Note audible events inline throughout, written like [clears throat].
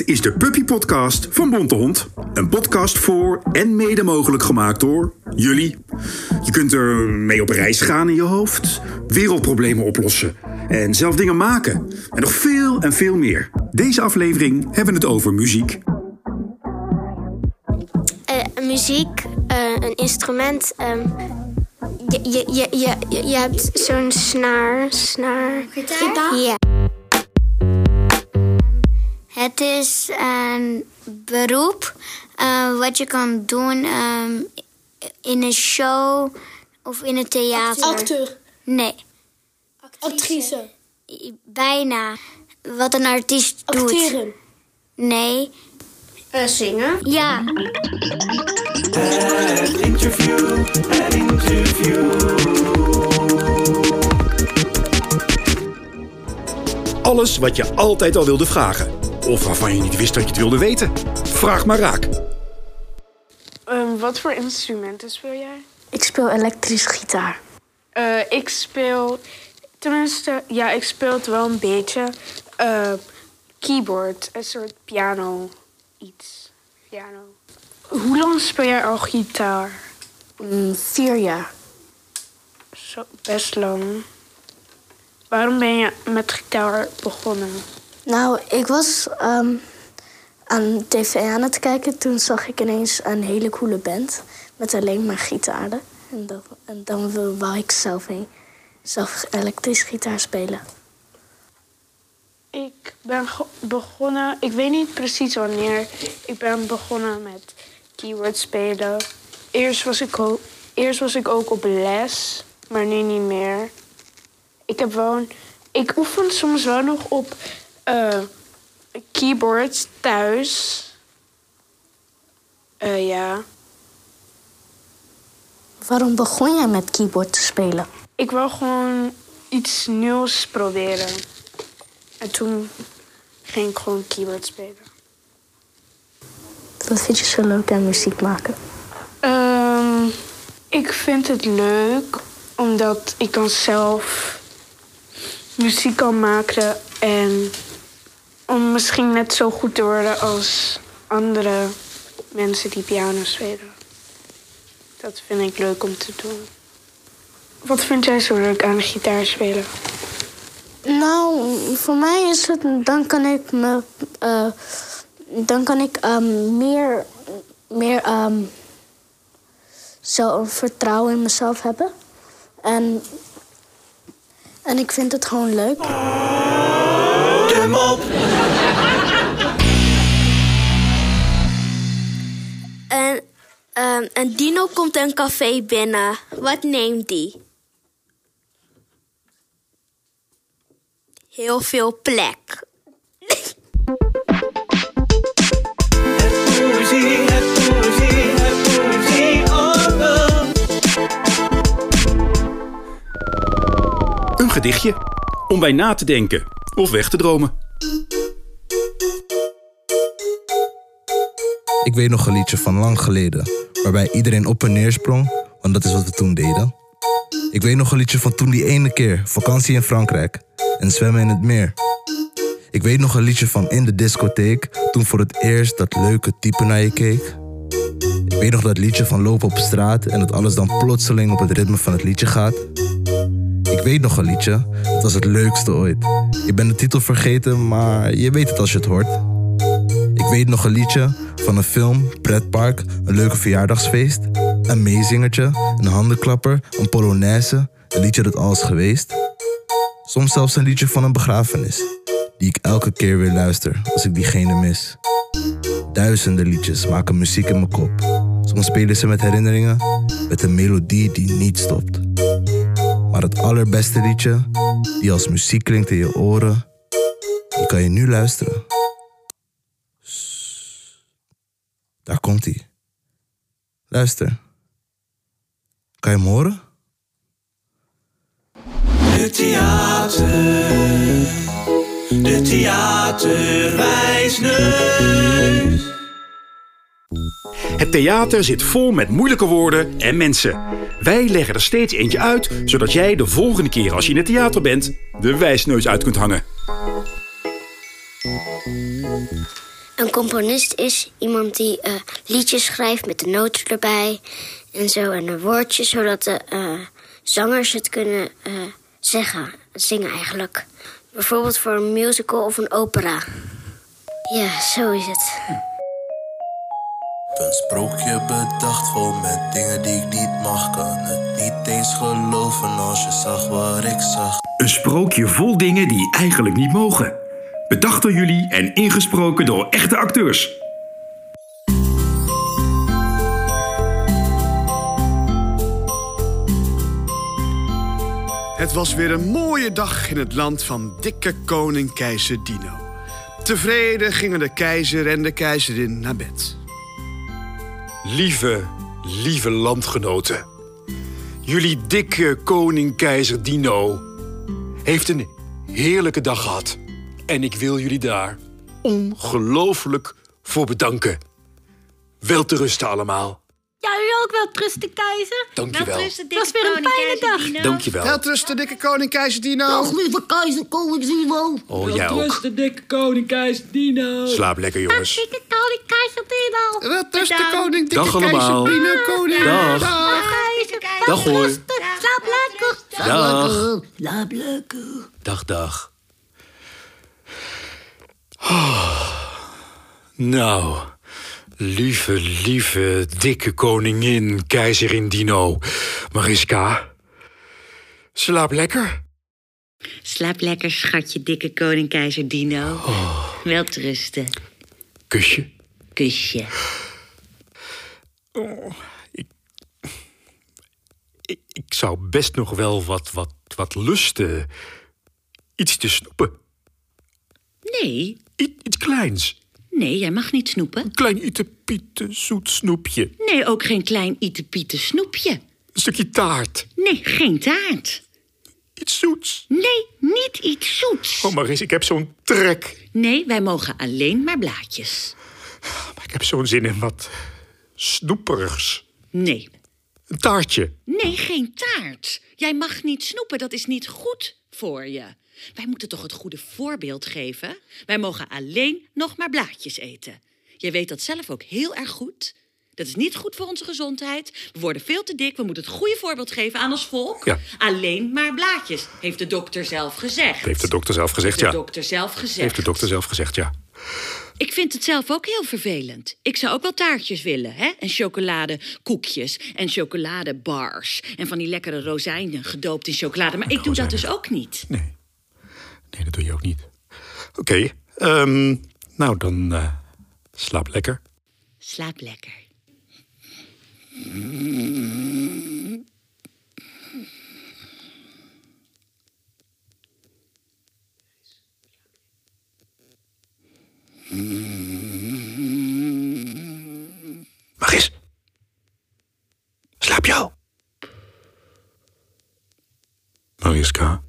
is de Puppy Podcast van Bontehond. Een podcast voor en mede mogelijk gemaakt door jullie. Je kunt er mee op reis gaan in je hoofd, wereldproblemen oplossen en zelf dingen maken. En nog veel en veel meer. Deze aflevering hebben we het over muziek. Eh, muziek, eh, een instrument. ehm, je, je, je, je, je, je hebt zo'n snaar. snaar. Gitaar? Ja. Het is een beroep eh, wat je kan doen ehm, in een show of in een theater. Acteur, Nee, actrice, bijna. Wat een artiest doet. acteren. Nee. Eh, zingen. Ja, Alles wat je altijd al wilde vragen. Of waarvan je niet wist dat je het wilde weten. Vraag maar raak. Ehm, wat voor instrumenten speel jij? Ik speel elektrische gitaar. Eh, ik speel, tenminste, ja, ik speel het wel een beetje. eh, keyboard, een soort piano, iets. Piano. Hoe lang speel jij al gitaar? Mm, vier jaar. Zo, best lang. Waarom ben je met gitaar begonnen? Nou, ik was ehm, aan tv aan het kijken. Toen zag ik ineens een hele coole band met alleen maar gitaren. En, dat, en dan ik zelf, een, zelf elektrische gitaar spelen. Ik ben begonnen, ik weet niet precies wanneer. Ik ben begonnen met keyboard spelen. Eerst was ik, eerst was ik ook op les, maar nu niet meer. Ik heb een- ik oefen soms wel nog op eh keyboards thuis. Eh, ja. Waarom begon jij met keyboard te spelen? Ik wil gewoon iets nieuws proberen. En toen ging ik gewoon keyboard spelen. Wat vind je zo leuk aan muziek maken? Ehm, ik vind het leuk omdat ik dan zelf muziek kan maken en om misschien net zo goed te worden als andere mensen die piano spelen. Dat vind ik leuk om te doen. Wat vind jij zo leuk aan gitaar spelen? Nou, voor mij is het, dan kan ik me, eh, dan kan ik ehm, meer, meer ehm, zelfvertrouwen in mezelf hebben. En, en ik vind het gewoon leuk. En, ehm, een dino komt een café binnen. Wat neemt die? Heel veel plek. Een gedichtje. Om bij na te denken. Of weg te dromen. Ik weet nog een liedje van lang geleden, waarbij iedereen op en neer sprong, want dat is wat we toen deden. Ik weet nog een liedje van toen die ene keer, vakantie in Frankrijk en zwemmen in het meer. Ik weet nog een liedje van in de discotheek, toen voor het eerst dat leuke type naar je keek. Ik weet nog dat liedje van lopen op straat en dat alles dan plotseling op het ritme van het liedje gaat. Ik weet nog een liedje, het was het leukste ooit. Ik ben de titel vergeten, maar je weet het als je het hoort. Ik weet nog een liedje van een film, pretpark, een leuke verjaardagsfeest. Een meezingertje, een handenklapper, een polonaise, een liedje dat al is geweest. Soms zelfs een liedje van een begrafenis, die ik elke keer weer luister als ik diegene mis. Duizenden liedjes maken muziek in mijn kop. Soms spelen ze met herinneringen, met een melodie die niet stopt. Maar het allerbeste liedje, die als muziek klinkt in je oren, die kan je nu luisteren. Daar komt hij. Luister. Kan je hem horen? De theater, de theaterwijsneus. Het theater zit vol met moeilijke woorden en mensen. Wij leggen er steeds eentje uit, zodat jij de volgende keer als je in het theater bent, de wijsneus uit kunt hangen. Een componist is iemand die eh, liedjes schrijft met de noten erbij en zo en de woordjes, zodat de eh, zangers het kunnen eh, zeggen, zingen eigenlijk. Bijvoorbeeld voor een musical of een opera. Ja, zo is het. Een sprookje bedacht vol met dingen die ik niet mag. Kan het niet eens geloven als je zag wat ik zag. Een sprookje vol dingen die eigenlijk niet mogen. Bedacht door jullie en ingesproken door echte acteurs. Het was weer een mooie dag in het land van dikke koning keizer Dino. Tevreden gingen de keizer en de keizerin naar bed. Lieve, lieve landgenoten. Jullie dikke koning keizer Dino heeft een heerlijke dag gehad. En ik wil jullie daar ongelooflijk voor bedanken. Wel te rusten allemaal. Ja, u ook wel trusten, keizer. Dankjewel. Het was weer een fijne dag. Dankjewel. Welterusten, dikke koning keizer Dino. Dag, lieve keizer, koning Zimo. Oh, jij ook. dikke koning keizer Dino. Slaap lekker, jongens. Dikke koning keizer Dino. Welterusten, Bedankt. koning dikke Dag keizer allemaal. Dino. Koning. Dag. Keizer, Dag, hoor. trusten. Slaap lekker. Dag. Slaap lekker. Dag, dag. Oh. [sighs] Nou, lieve, lieve, dikke koningin, keizerin Dino. Mariska, slaap lekker. Slaap lekker, schatje, dikke koning keizer Dino. Wel rusten. Kusje. Kusje. Ik, ik zou best nog wel wat, wat, wat lusten. Iets te snoepen. Nee, iets kleins. nee, jij mag niet snoepen. Een klein itepiete zoet snoepje. Nee, ook geen klein ietepiete snoepje. Een stukje taart. Nee, geen taart. Iets zoets. Nee, niet iets zoets. Oh, Maris, ik heb zo'n trek. Nee, wij mogen alleen maar blaadjes. Maar ik heb zo'n zin in wat snoeperigs. Nee, Een taartje. nee, geen taart. Jij mag niet snoepen, dat is niet goed voor je. Wij moeten toch het goede voorbeeld geven? Wij mogen alleen nog maar blaadjes eten. Jij weet dat zelf ook heel erg goed. Dat is niet goed voor onze gezondheid. We worden veel te dik. We moeten het goede voorbeeld geven aan ons volk. Ja. Alleen maar blaadjes, heeft de dokter zelf gezegd. Heeft de dokter zelf gezegd, de ja. dokter zelf gezegd. Heeft de dokter zelf gezegd, ja. Ik vind het zelf ook heel vervelend. Ik zou ook wel taartjes willen, hè? En chocoladekoekjes en chocoladebars. En van die lekkere rozijnen gedoopt in chocolade. Maar ik doe dat dus ook niet. Nee. Nee, dat doe je ook niet. Oké, ehm, nou dan eh, slaap lekker. Slaap lekker. Maris. Slaap al? Mariska.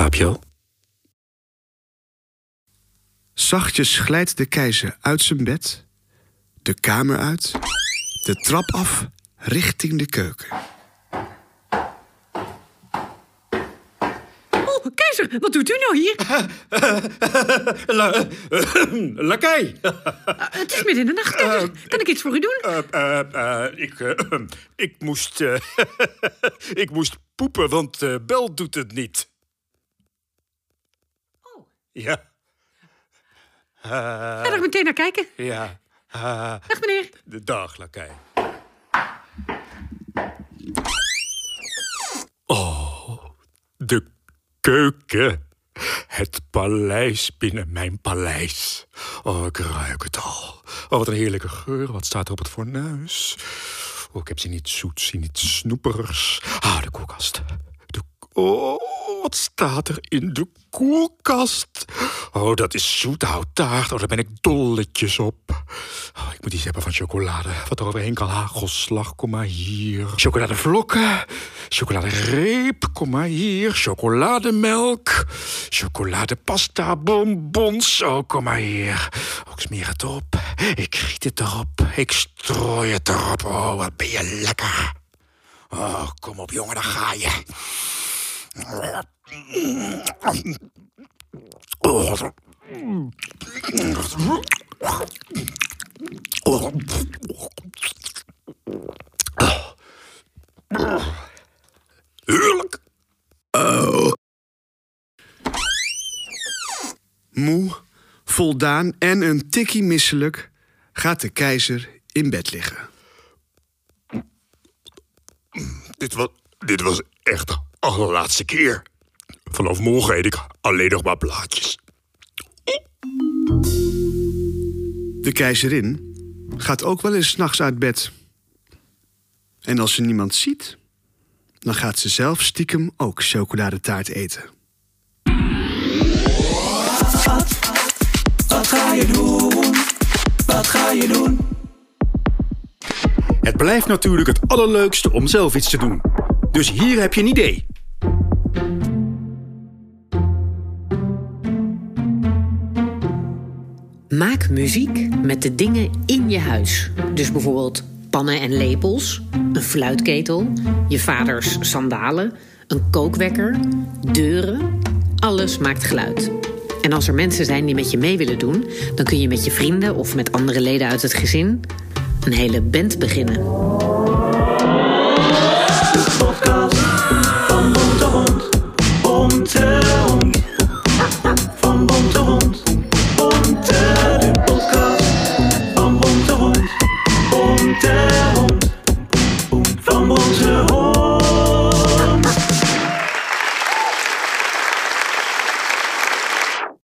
Slaap je al? Zachtjes glijdt de keizer uit zijn bed, de kamer uit, de trap af, richting de keuken. Oh, keizer, wat doet u nou hier? [laughs] La, [clears throat] lakij. Het is midden in de nacht, keizer. Kan ik iets voor u doen? Eh, eh, eh, ik, eh, [clears throat] ik moest. eh, [laughs] ik moest poepen, want eh, Bel doet het niet. Ja. Ga er meteen naar kijken. Ja. Ah, Dag, meneer. de dag, lakij. Oh, de keuken. Het paleis binnen mijn paleis. Oh, ik ruik het al. Oh, wat een heerlijke geur. Wat staat er op het fornuis? Oh, ik heb iets zoets, zin in iets snoeperigs. Ah, de koelkast. De, oh, wat staat er in de koelkast? Oh, dat is zoethoutaart. Oh, daar ben ik dolletjes op. Oh, ik moet iets hebben van chocolade. Wat er overheen kan. Hagelslag, kom maar hier. Chocoladevlokken. Chocoladereep, kom maar hier. Chocolademelk. Chocoladepasta, bonbons. Oh, kom maar hier. Oh, ik smeer het op. Ik giet het erop. Ik strooi het erop. Oh, wat ben je lekker. Oh, kom op, jongen, daar ga je. Heerlijk. Moe, voldaan en een tikkie misselijk gaat de keizer in bed liggen. Dit was, dit was echt allerlaatste keer. Vanaf morgen eet ik alleen nog maar blaadjes. De keizerin gaat ook wel eens 's nachts uit bed. En als ze niemand ziet, dan gaat ze zelf stiekem ook chocoladetaart eten. Wat ga je doen? Wat ga je doen? Het blijft natuurlijk het allerleukste om zelf iets te doen. Dus hier heb je een idee. Maak muziek met de dingen in je huis. Dus bijvoorbeeld pannen en lepels, een fluitketel, je vaders sandalen, een kookwekker, deuren. Alles maakt geluid. En als er mensen zijn die met je mee willen doen, dan kun je met je vrienden of met andere leden uit het gezin een hele band beginnen.